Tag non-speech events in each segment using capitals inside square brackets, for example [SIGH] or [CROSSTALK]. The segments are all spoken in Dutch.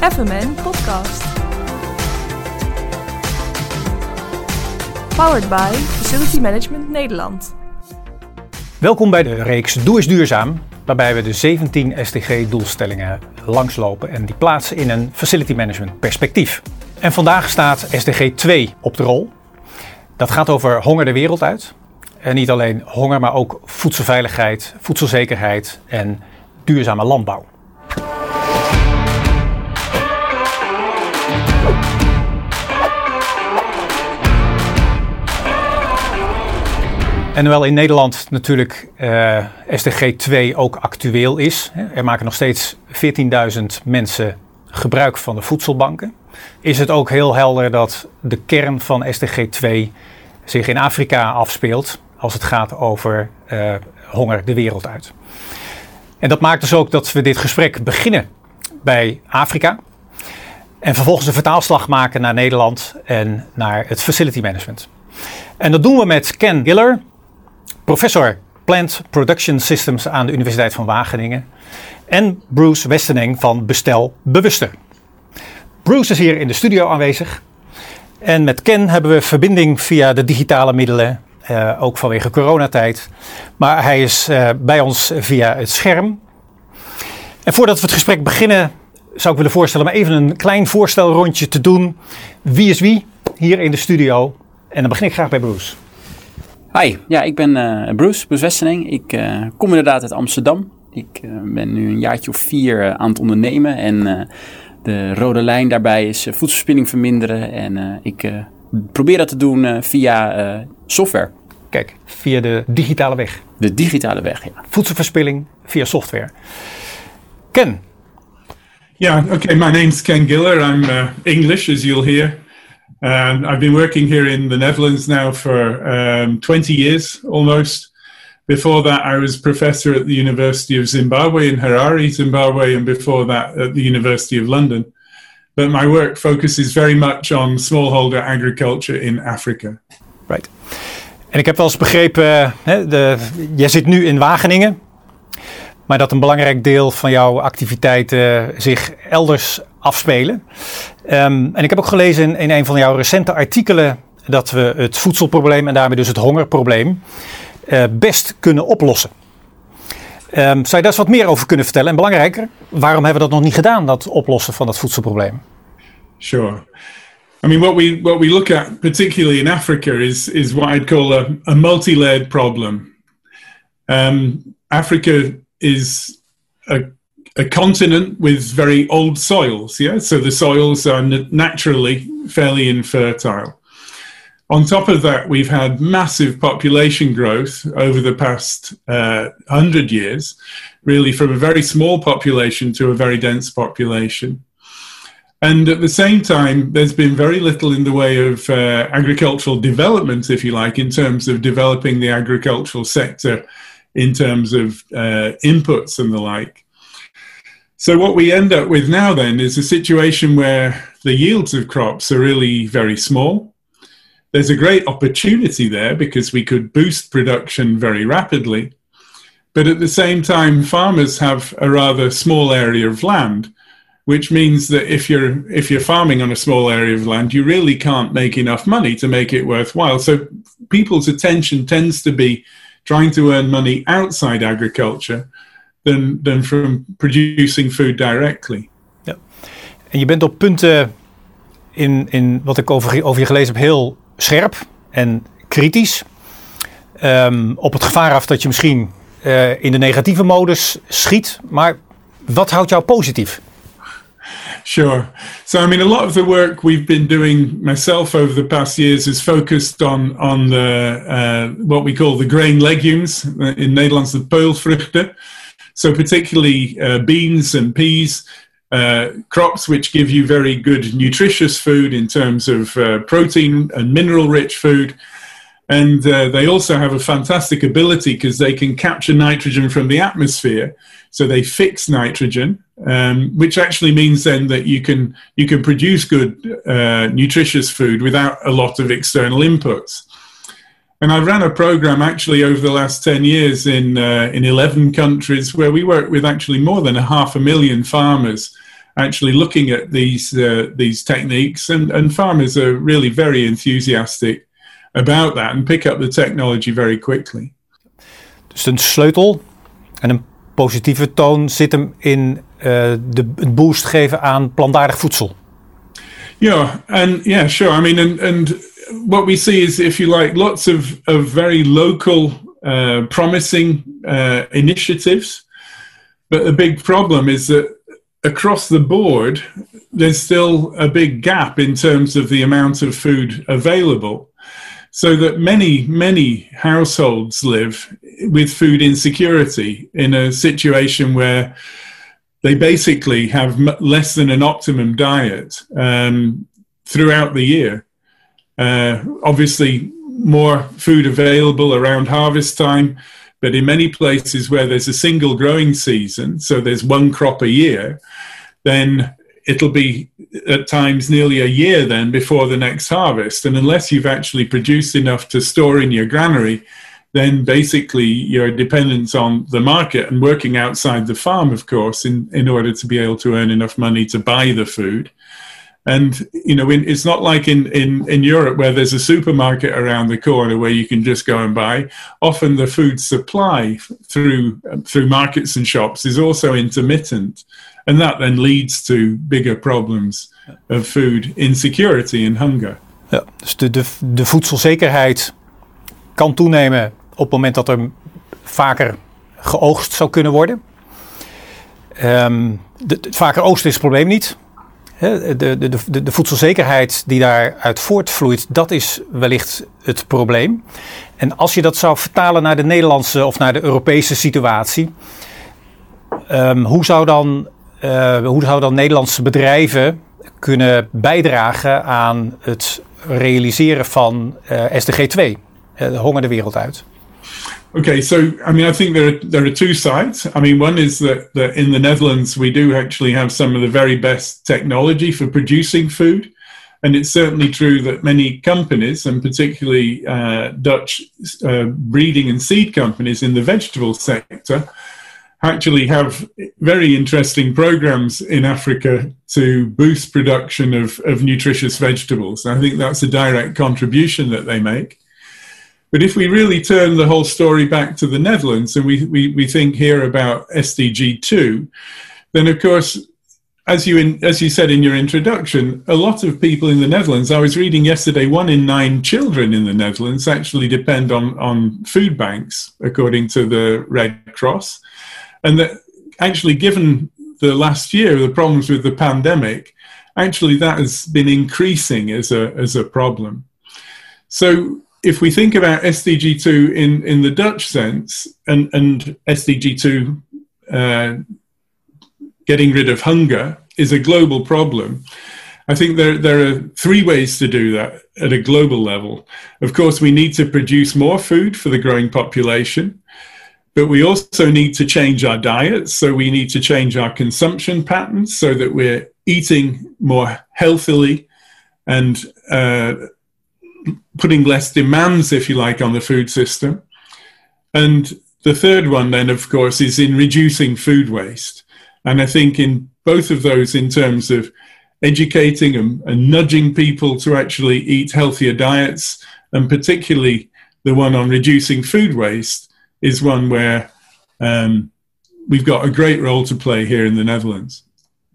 FMN Podcast. Powered by Facility Management Nederland. Welkom bij de reeks Doe eens duurzaam, waarbij we de 17 SDG-doelstellingen langslopen en die plaatsen in een facility management perspectief. En vandaag staat SDG 2 op de rol. Dat gaat over honger de wereld uit. En niet alleen honger, maar ook voedselveiligheid, voedselzekerheid en duurzame landbouw. En hoewel in Nederland natuurlijk uh, SDG 2 ook actueel is, er maken nog steeds 14.000 mensen gebruik van de voedselbanken, is het ook heel helder dat de kern van SDG 2 zich in Afrika afspeelt als het gaat over uh, honger de wereld uit. En dat maakt dus ook dat we dit gesprek beginnen bij Afrika. En vervolgens een vertaalslag maken naar Nederland en naar het facility management. En dat doen we met Ken Giller, professor Plant Production Systems aan de Universiteit van Wageningen. En Bruce Westeneng van Bestel Bewuster. Bruce is hier in de studio aanwezig. En met Ken hebben we verbinding via de digitale middelen, uh, ook vanwege coronatijd. Maar hij is uh, bij ons via het scherm. En voordat we het gesprek beginnen, zou ik willen voorstellen om even een klein voorstelrondje te doen. Wie is wie hier in de studio? En dan begin ik graag bij Bruce. Hi, ja, ik ben uh, Bruce, Bruce Westeneng. Ik uh, kom inderdaad uit Amsterdam. Ik uh, ben nu een jaartje of vier aan het ondernemen. En de rode lijn daarbij is voedselverspilling verminderen. En ik probeer dat te doen via software. Kijk, via de digitale weg. De digitale weg, ja. Voedselverspilling via software. Ken. Yeah, okay, my name's Ken Giller. I'm English, as you'll hear. Um, I've been working here in the Netherlands now for um, 20 years almost. Before that, I was professor at the University of Zimbabwe in Harare, Zimbabwe, and before that at the University of London. But my work focuses very much on smallholder agriculture in Africa. Right. En ik heb wel eens begrepen, hè, de, jij zit nu in Wageningen, maar dat een belangrijk deel van jouw activiteiten zich elders afspelen. Um, en ik heb ook gelezen in, in, een van jouw recente artikelen dat we het voedselprobleem en daarmee dus het hongerprobleem uh, best kunnen oplossen. Um, zou je daar eens wat meer over kunnen vertellen? En belangrijker, waarom hebben we dat nog niet gedaan, dat oplossen van dat voedselprobleem? Sure. I mean, what we what we look at, particularly in Africa, is is what I'd call a, a multi-layered problem. Um, Africa is a a continent with very old soils, yeah. So the soils are naturally fairly infertile. On top of that, we've had massive population growth over the past uh, hundred years, really from a very small population to a very dense population. And at the same time, there's been very little in the way of uh, agricultural development, if you like, in terms of developing the agricultural sector, in terms of uh, inputs and the like. So what we end up with now then is a situation where the yields of crops are really very small. There's a great opportunity there because we could boost production very rapidly. But at the same time, farmers have a rather small area of land, which means that if you're if you're farming on a small area of land, you really can't make enough money to make it worthwhile. So people's attention tends to be trying to earn money outside agriculture than, than from producing food directly. Ja. En je bent op punten in, in wat ik over, over je gelezen heb heel scherp en kritisch. Um, op het gevaar af dat je misschien uh, in de negatieve modus schiet. Maar wat houdt jou positief? Sure. So, I mean, a lot of the work we've been doing myself over the past years is focused on on the uh, what we call the grain legumes in Nederlands de peulvruchten. So, particularly uh, beans and peas, uh, crops which give you very good nutritious food in terms of uh, protein and mineral rich food. And uh, they also have a fantastic ability because they can capture nitrogen from the atmosphere. So they fix nitrogen, um, which actually means then that you can you can produce good uh, nutritious food without a lot of external inputs. And I've ran a program actually over the last 10 years in, uh, in 11 countries where we worked with actually more than a half a million farmers actually looking at these uh, these techniques, and, and farmers are really very enthusiastic about that and pick up the technology very quickly. Dus een sleutel en een positieve toon zit hem in uh, de, het boost geven aan plantaardig voedsel. Yeah, and yeah, sure. I mean, and and what we see is, if you like, lots of of very local, uh, promising uh, initiatives, but the big problem is that across the board, there's still a big gap in terms of the amount of food available. So that many, many households live with food insecurity in a situation where they basically have less than an optimum diet um, throughout the year. Uh, obviously, more food available around harvest time, but in many places where there's a single growing season, so there's one crop a year, then it'll be at times nearly a year then before the next harvest. And unless you've actually produced enough to store in your granary, then basically you're dependent on the market and working outside the farm, of course, in, in order to be able to earn enough money to buy the food. And you know, in, it's not like in, in, in Europe where there's a supermarket around the corner where you can just go and buy. Often the food supply through through markets and shops is also intermittent, and that then leads to bigger problems of food insecurity and hunger. Ja, dus de, de, de voedselzekerheid kan toenemen op het moment dat er vaker geoogst zou kunnen worden. Um, de, de, vaker oogsten is het probleem niet. De, de, de, de, voedselzekerheid die daaruit voortvloeit, dat is wellicht het probleem. En als je dat zou vertalen naar de Nederlandse of naar de Europese situatie, um, hoe, zou dan, uh, hoe dan Nederlandse bedrijven kunnen bijdragen aan het realiseren van uh, SDG 2, uh, de honger de wereld uit? Okay, so I mean, I think there are, there are two sides. I mean, one is that, that in the Netherlands we do actually have some of the very best technology for producing food, and it's certainly true that many companies, and particularly uh, Dutch uh, breeding and seed companies in the vegetable sector, actually have very interesting programs in Africa to boost production of, of nutritious vegetables. I think that's a direct contribution that they make. But if we really turn the whole story back to the Netherlands and we, we, we think here about SDG 2, then of course, as you, in, as you said in your introduction, a lot of people in the Netherlands, I was reading yesterday, one in nine children in the Netherlands actually depend on, on food banks, according to the Red Cross. And that actually, given the last year, the problems with the pandemic, actually that has been increasing as a, as a problem. So if we think about SDG2 in, in the Dutch sense and, and SDG2 uh, getting rid of hunger is a global problem, I think there, there are three ways to do that at a global level. Of course, we need to produce more food for the growing population, but we also need to change our diets. So we need to change our consumption patterns so that we're eating more healthily and uh, putting less demands, if you like, on the food system. And the third one, then, of course, is in reducing food waste. And I think in both of those, in terms of educating and, and nudging people to actually eat healthier diets, and particularly the one on reducing food waste, is one where um, we've got a great role to play here in the Netherlands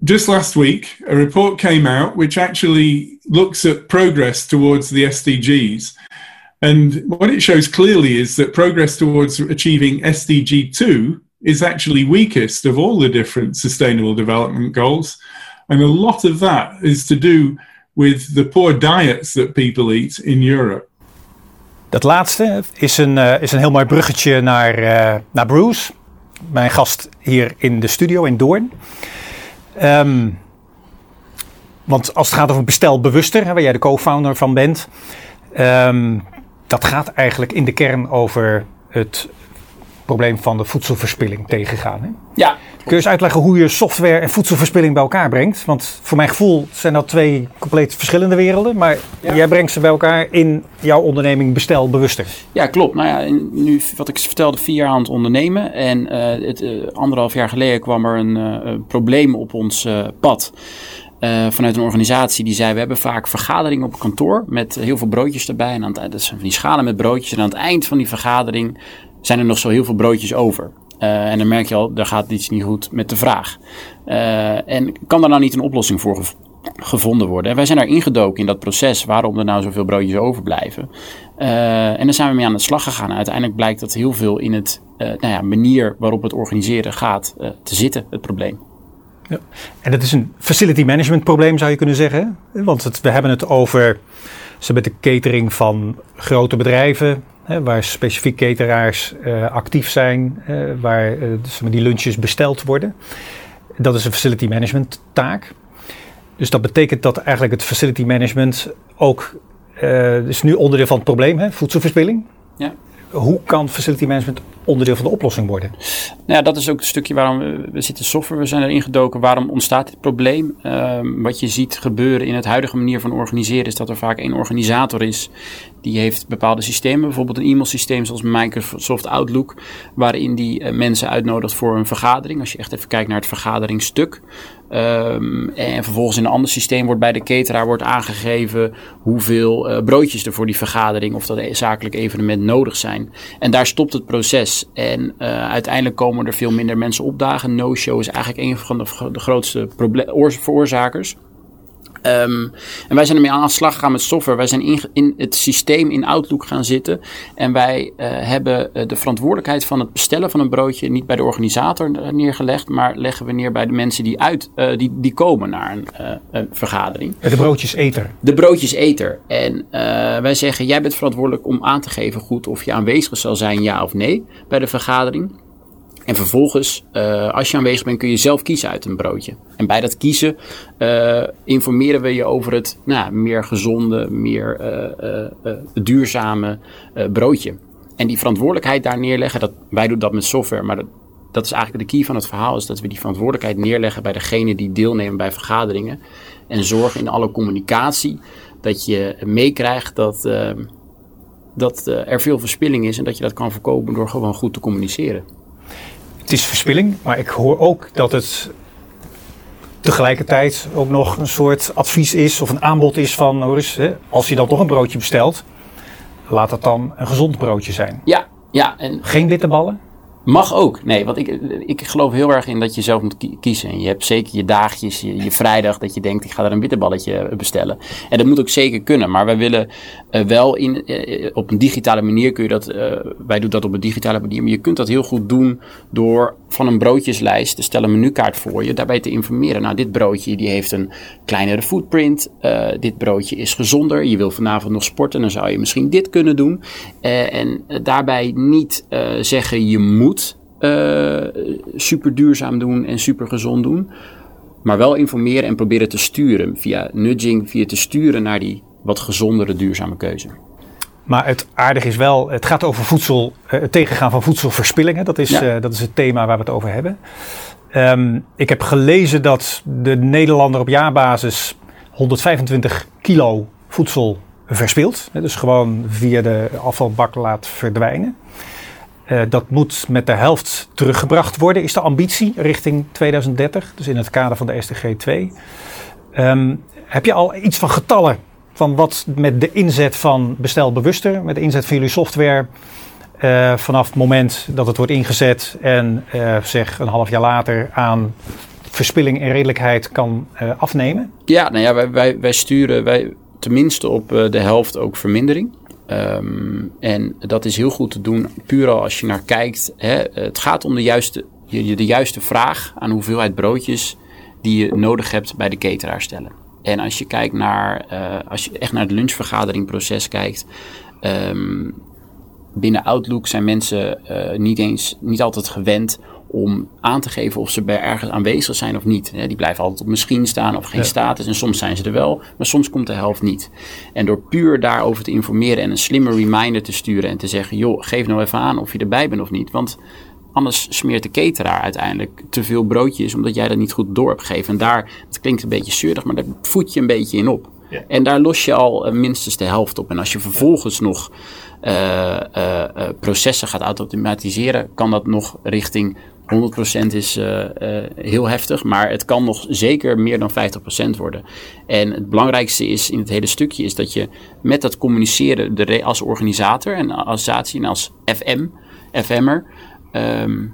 just last week, a report came out which actually looks at progress towards the SDGs. And what it shows clearly is that progress towards achieving SDG 2 is actually weakest of all the different sustainable development goals. And a lot of that is to do with the poor diets that people eat in Europe. Dat laatste is een, uh, is een heel mooi bruggetje naar, uh, naar Bruce, mijn gast hier in de studio in Doorn. Um, want als het gaat over bestel bewuster, waar jij de co-founder van bent, um, dat gaat eigenlijk in de kern over het probleem van de voedselverspilling tegengaan. Hè? Ja, Kun je eens uitleggen hoe je software en voedselverspilling bij elkaar brengt? Want voor mijn gevoel zijn dat twee compleet verschillende werelden. Maar Ja. jij brengt ze bij elkaar in jouw onderneming Bestel Bewuster. Ja, klopt. Nou ja, nu, wat ik vertelde, vier jaar aan het ondernemen. En eh, het, eh, anderhalf jaar geleden kwam er een, eh, een probleem op ons pad. vanuit een organisatie die zei: We hebben vaak vergaderingen op kantoor met heel veel broodjes erbij. En aan het, dat zijn van die schalen met broodjes. En aan het eind van die vergadering zijn er nog zo heel veel broodjes over. Eh, en dan merk je al, daar gaat iets niet goed met de vraag. Eh, en kan daar nou niet een oplossing voor gev- gevonden worden? En wij zijn daar ingedoken in dat proces waarom er nou zoveel broodjes overblijven. Eh, en daar zijn we mee aan de slag gegaan. Uiteindelijk blijkt dat heel veel in het nou ja, manier waarop het organiseren gaat te zitten, het probleem. En dat is een facility management probleem zou je kunnen zeggen. Want het, we hebben het over ze met de catering van grote bedrijven. Hè, waar specifiek cateraars eh, actief zijn. eh, waar eh, die lunches besteld worden. Dat is een facility management taak. Dus dat betekent dat eigenlijk het facility management ook... is nu onderdeel van het probleem, hè, voedselverspilling. Ja. Hoe kan facility management onderdeel van de oplossing worden? Nou ja, dat is ook het stukje waarom we, zitten software, we zijn erin gedoken. Waarom ontstaat dit probleem? Ehm, wat je ziet gebeuren in het huidige manier van organiseren is dat er vaak één organisator is. Die heeft bepaalde systemen, bijvoorbeeld een e-mailsysteem zoals Microsoft Outlook, waarin die eh, mensen uitnodigt voor een vergadering. Als je echt even kijkt naar het vergaderingsstuk. Ehm, en vervolgens in een ander systeem wordt bij de cateraar wordt aangegeven hoeveel eh, broodjes er voor die vergadering of dat zakelijk evenement nodig zijn. En daar stopt het proces. En eh, uiteindelijk komen er veel minder mensen opdagen. No-show is eigenlijk een van de, de grootste veroorzakers. Ehm, en wij zijn ermee aan de slag gegaan met software. Wij zijn in, in het systeem in Outlook gaan zitten. En wij eh, hebben eh, de verantwoordelijkheid van het bestellen van een broodje niet bij de organisator eh, neergelegd. Maar leggen we neer bij de mensen die, uit, die, die komen naar een, een vergadering. De broodjeseter. De broodjeseter. En wij zeggen, jij bent verantwoordelijk om aan te geven goed of je aanwezig zal zijn, ja of nee, bij de vergadering. En vervolgens, eh, als je aanwezig bent, kun je zelf kiezen uit een broodje. En bij dat kiezen eh, informeren we je over het nou, meer gezonde, meer eh, duurzame broodje. En die verantwoordelijkheid daar neerleggen, dat, wij doen dat met software, maar dat, dat is eigenlijk de key van het verhaal, is dat we die verantwoordelijkheid neerleggen bij degene die deelnemen bij vergaderingen. En zorgen in alle communicatie dat je meekrijgt dat, dat er veel verspilling is en dat je dat kan voorkomen door gewoon goed te communiceren. Het is verspilling, maar ik hoor ook dat het tegelijkertijd ook nog een soort advies is of een aanbod is van, hoor eens, hè, als je dan toch een broodje bestelt, laat het dan een gezond broodje zijn. Ja, ja, en Geen witte ballen? Mag ook. Nee, want ik, ik geloof heel erg in dat je zelf moet ki- kiezen. En je hebt zeker je dagjes, je, je vrijdag, dat je denkt, ik ga er een bitterballetje bestellen. En dat moet ook zeker kunnen. Maar wij willen eh, wel in, eh, op een digitale manier kun je dat, eh, wij doen dat op een digitale manier. Maar je kunt dat heel goed doen door van een broodjeslijst te stellen, een menukaart voor je, daarbij te informeren. Nou, dit broodje die heeft een kleinere footprint. eh, dit broodje is gezonder. Je wil vanavond nog sporten, dan zou je misschien dit kunnen doen. Eh, en eh, daarbij niet zeggen je moet super duurzaam doen en super gezond doen. Maar wel informeren en proberen te sturen via nudging, via te sturen naar die wat gezondere duurzame keuze. Maar het aardige is wel, het gaat over voedsel, eh, het tegengaan van voedselverspilling. Hè? Dat, is, Ja. eh, dat is het thema waar we het over hebben. Ehm, ik heb gelezen dat de Nederlander op jaarbasis 125 kilo voedsel verspilt. Hè, Dus gewoon via de afvalbak laat verdwijnen. Eh, dat moet met de helft teruggebracht worden, is de ambitie richting 2030. Dus in het kader van de SDG 2. Ehm, heb je al iets van getallen van wat met de inzet van Bestel Bewuster, met de inzet van jullie software, eh, vanaf het moment dat het wordt ingezet en eh, zeg een half jaar later aan verspilling en redelijkheid kan eh, afnemen? Ja, nou ja, wij, wij, wij sturen wij, tenminste op de helft ook vermindering. Ehm, en dat is heel goed te doen, puur al als je naar kijkt. Hè, het gaat om de juiste, de juiste vraag aan hoeveelheid broodjes die je nodig hebt bij de cateraar stellen. En als je kijkt naar, eh, als je echt naar het lunchvergaderingproces kijkt. ehm, binnen Outlook zijn mensen eh, niet eens, niet altijd gewend om aan te geven of ze bij ergens aanwezig zijn of niet. Die blijven altijd op misschien staan of geen status. En soms zijn ze er wel, maar soms komt de helft niet. En door puur daarover te informeren en een slimme reminder te sturen en te zeggen: joh, geef nou even aan of je erbij bent of niet. Want anders smeert de cateraar uiteindelijk te veel broodjes omdat jij dat niet goed door hebt gegeven. En daar, het klinkt een beetje zeurig, maar daar voed je een beetje in op. En daar los je al eh, minstens de helft op. En als je vervolgens nog uh, uh, processen gaat automatiseren, kan dat nog richting 100% is heel heftig, maar het kan nog zeker meer dan 50% worden. En het belangrijkste is in het hele stukje is dat je met dat communiceren de als organisator en associatie en als FM, FM'er, um,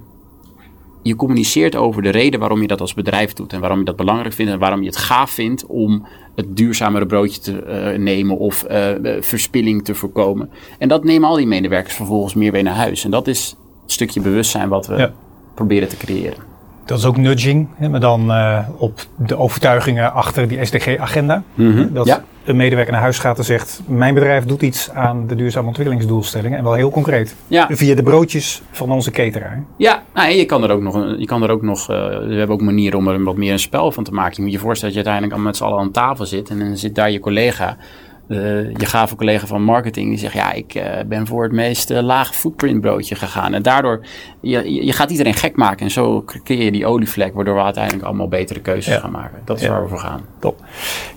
je communiceert over de reden waarom je dat als bedrijf doet en waarom je dat belangrijk vindt en waarom je het gaaf vindt om het duurzamere broodje te uh, nemen of uh, verspilling te voorkomen. En dat nemen al die medewerkers vervolgens meer weer naar huis. En dat is het stukje bewustzijn wat we ja. proberen te creëren. Dat is ook nudging, hè, maar dan uh, op de overtuigingen achter die SDG-agenda. Mm -hmm. Dat ja. Een medewerker naar huis gaat en zegt: Mijn bedrijf doet iets aan de duurzame ontwikkelingsdoelstellingen. En wel heel concreet. Ja. Via de broodjes van onze cateraar. Ja, nou, je kan er ook nog. Je kan er ook nog uh, we hebben ook manieren om er wat meer een spel van te maken. Je moet je voorstellen dat je uiteindelijk al met z'n allen aan tafel zit. En dan zit daar je collega. Uh, je gave collega van marketing die zegt: Ja, ik uh, ben voor het meest uh, lage footprint broodje gegaan. En daardoor, je, je gaat iedereen gek maken. En zo creëer je die olievlek, waardoor we uiteindelijk allemaal betere keuzes Ja. gaan maken. Dat is Ja. waar we voor gaan. Top.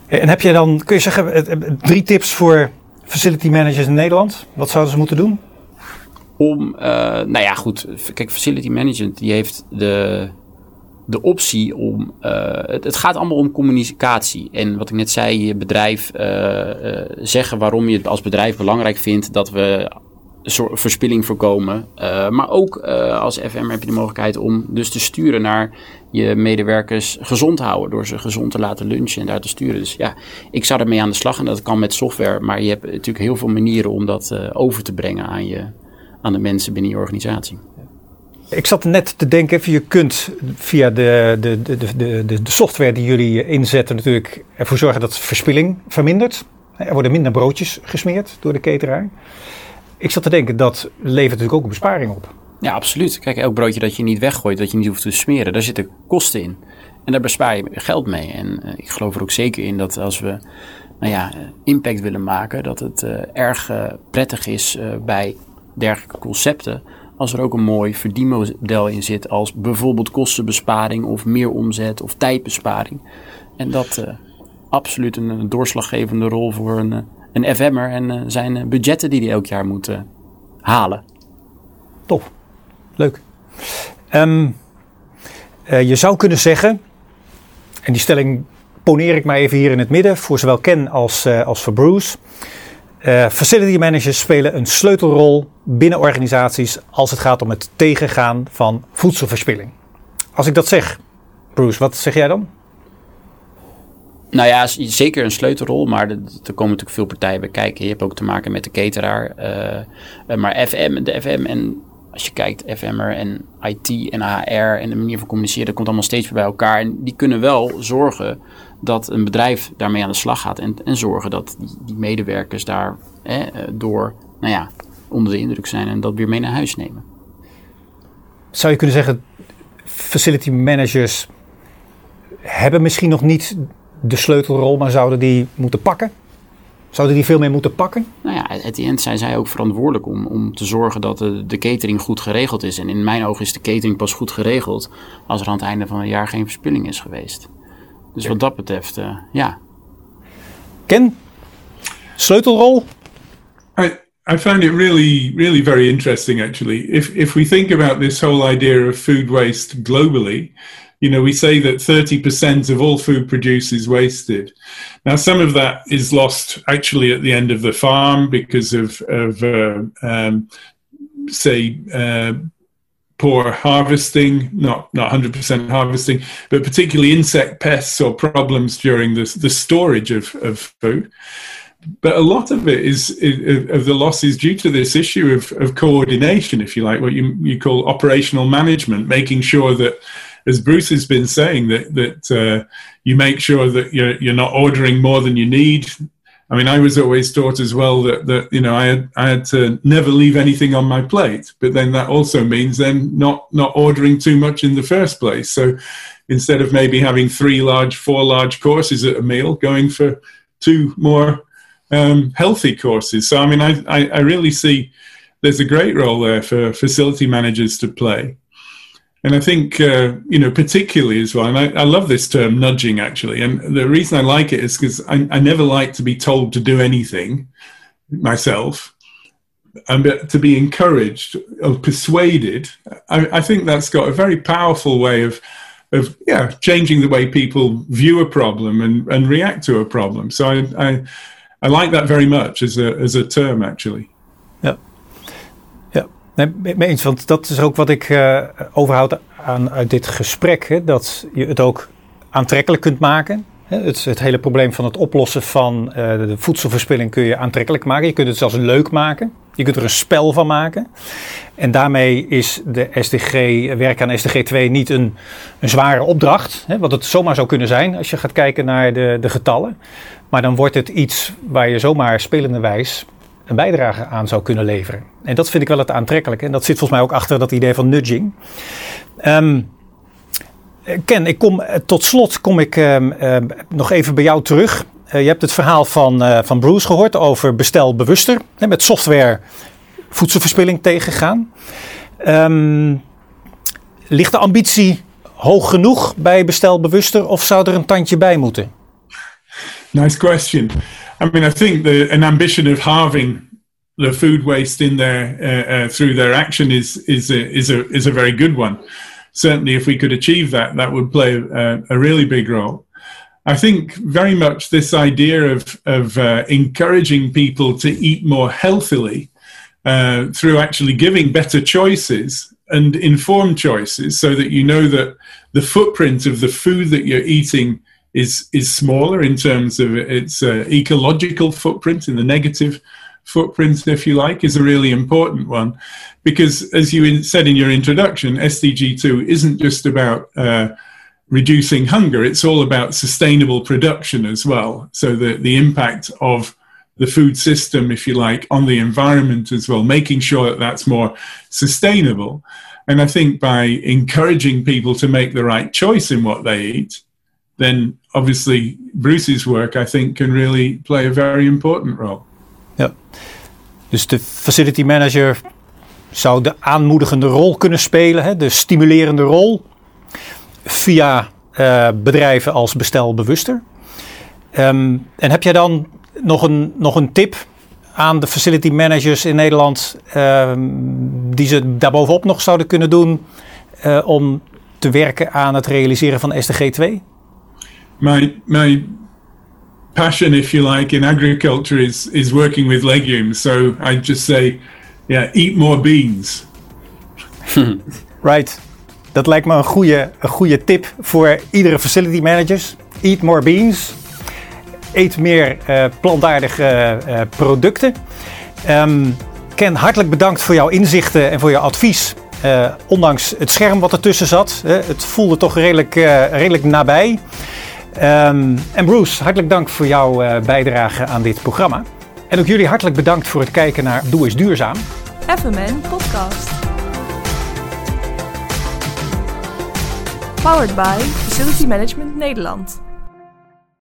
En heb je dan, kun je zeggen, eh, eh, drie tips voor facility managers in Nederland? Wat zouden ze moeten doen? Om, eh, nou ja, goed. Kijk, facility management die heeft de, de optie om. eh, het, gaat allemaal om communicatie. En wat ik net zei, je bedrijf eh, eh, zeggen waarom je het als bedrijf belangrijk vindt dat we verspilling voorkomen. Maar ook als FM heb je de mogelijkheid om dus te sturen naar je medewerkers gezond houden. Door ze gezond te laten lunchen en daar te sturen. Dus ja, ik zou ermee aan de slag en dat kan met software. Maar je hebt natuurlijk heel veel manieren om dat over te brengen aan, je, aan de mensen binnen je organisatie. Ik zat net te denken, je kunt via de, de, de, de, de, software die jullie inzetten natuurlijk ervoor zorgen dat verspilling vermindert. Er worden minder broodjes gesmeerd door de cateraar. Ik zat te denken, dat levert natuurlijk ook een besparing op. Ja, absoluut. Kijk, elk broodje dat je niet weggooit, dat je niet hoeft te smeren, daar zitten kosten in. En daar bespaar je geld mee. En eh, ik geloof er ook zeker in dat als we nou ja, eh, impact willen maken, dat het eh, erg prettig is bij dergelijke concepten. Als er ook een mooi verdienmodel in zit, als bijvoorbeeld kostenbesparing of meer omzet of tijdbesparing. En dat eh absoluut een, doorslaggevende rol voor een, eh, een FM'er en eh, zijn budgetten die hij elk jaar moet halen. Top, leuk. Ehm, eh, je zou kunnen zeggen, en die stelling poneer ik maar even hier in het midden, voor zowel Ken als, als voor Bruce. Eh, facility managers spelen een sleutelrol binnen organisaties als het gaat om het tegengaan van voedselverspilling. Als ik dat zeg, Bruce, wat zeg jij dan? Nou ja, zeker een sleutelrol, maar er, er komen natuurlijk veel partijen bij kijken. Je hebt ook te maken met de cateraar. eh, eh, maar FM, de FM en als je kijkt, FM'er en IT en HR en de manier van communiceren, dat komt allemaal steeds weer bij elkaar. En die kunnen wel zorgen dat een bedrijf daarmee aan de slag gaat. En, en zorgen dat die, die medewerkers daar eh, door, nou ja, onder de indruk zijn en dat weer mee naar huis nemen. Zou je kunnen zeggen, facility managers hebben misschien nog niet de sleutelrol, maar zouden die moeten pakken? Zouden die veel meer moeten pakken? Nou ja, at the end zijn zij ook verantwoordelijk om, om te zorgen dat de, de catering goed geregeld is. En in mijn ogen is de catering pas goed geregeld als er aan het einde van het jaar geen verspilling is geweest. Dus wat dat betreft, eh, ja. Ken? Sleutelrol? I, I found it really, really very interesting actually. If if we think about this whole idea of food waste globally, you know, we say that 30% of all food produced is wasted. Now, some of that is lost actually at the end of the farm because of, of uh, um, say, uh, poor harvesting, not not 100% harvesting, but particularly insect pests or problems during the, the storage of, of food but a lot of it is, is of the loss is due to this issue of, of coordination, if you like, what you you call operational management, making sure that, as Bruce has been saying, that that uh, you make sure that you're you're not ordering more than you need, I mean, I was always taught as well that, that you know I had I had to never leave anything on my plate, but then that also means then not not ordering too much in the first place. So instead of maybe having three large, four large courses at a meal, going for two more um, healthy courses. So I mean, I, I I really see there's a great role there for facility managers to play. And I think, uh, you know, particularly as well, and I, I, love this term nudging actually. And the reason I like it is because I, I, never like to be told to do anything myself. And to be encouraged or persuaded, I, I think that's got a very powerful way of, of yeah, changing the way people view a problem and, and react to a problem. So I, I, I like that very much as a, as a term actually. Nee, mee eens, want dat is ook wat ik uh, overhoud aan uit dit gesprek. Hè, dat je het ook aantrekkelijk kunt maken. Het, het, hele probleem van het oplossen van uh, de voedselverspilling kun je aantrekkelijk maken. Je kunt het zelfs leuk maken. Je kunt er een spel van maken. En daarmee is de SDG, werk aan SDG 2 niet een, zware opdracht. Hè, wat het zomaar zou kunnen zijn als je gaat kijken naar de, de getallen. Maar dan wordt het iets waar je zomaar spelende wijs een bijdrage aan zou kunnen leveren. En dat vind ik wel het aantrekkelijke. En dat zit volgens mij ook achter dat idee van nudging. Um, Ken, ik kom, eh, tot slot kom ik um, um, nog even bij jou terug. Uh, je hebt het verhaal van, uh, van Bruce gehoord over bestel bewuster. Hè, met software voedselverspilling tegengaan. ligt de ambitie hoog genoeg bij bestel bewuster of zou er een tandje bij moeten? Nice question. I mean, I think the, an ambition of halving the food waste in there uh, uh, through their action is is a, is a is a very good one. Certainly, if we could achieve that, that would play a, a really big role. I think very much this idea of of uh, encouraging people to eat more healthily uh, through actually giving better choices and informed choices, so that you know that the footprint of the food that you're eating is is smaller in terms of its uh, ecological footprint and the negative footprint, if you like, is a really important one, because as you said in your introduction, SDG two isn't just about uh, reducing hunger; it's all about sustainable production as well. So the the impact of the food system, if you like, on the environment as well, making sure that that's more sustainable. And I think by encouraging people to make the right choice in what they eat, then obviously Bruce's work, I think, can really play a very important role. Ja, dus de facility manager zou de aanmoedigende rol kunnen spelen, hè, de stimulerende rol, via uh, bedrijven als bestelbewuster. Um, en heb jij dan nog een, nog een tip aan de facility managers in Nederland um, die ze daarbovenop nog zouden kunnen doen uh, om te werken aan het realiseren van SDG 2? My my passion, if you like, in agriculture is is working with legumes. So I just say, yeah, eat more beans. [LAUGHS] right. Dat lijkt me een goede, een goede tip voor iedere facility managers. Eat more beans. Eet meer uh, plantaardige uh, producten. Um, Ken, hartelijk bedankt voor jouw inzichten en voor jouw advies. Uh, ondanks het scherm wat ertussen zat. het voelde toch redelijk, redelijk nabij. Um, en Bruce, hartelijk dank voor jouw uh, bijdrage aan dit programma. En ook jullie hartelijk bedankt voor het kijken naar Doe is Duurzaam. FMN Podcast. Powered by Facility Management Nederland.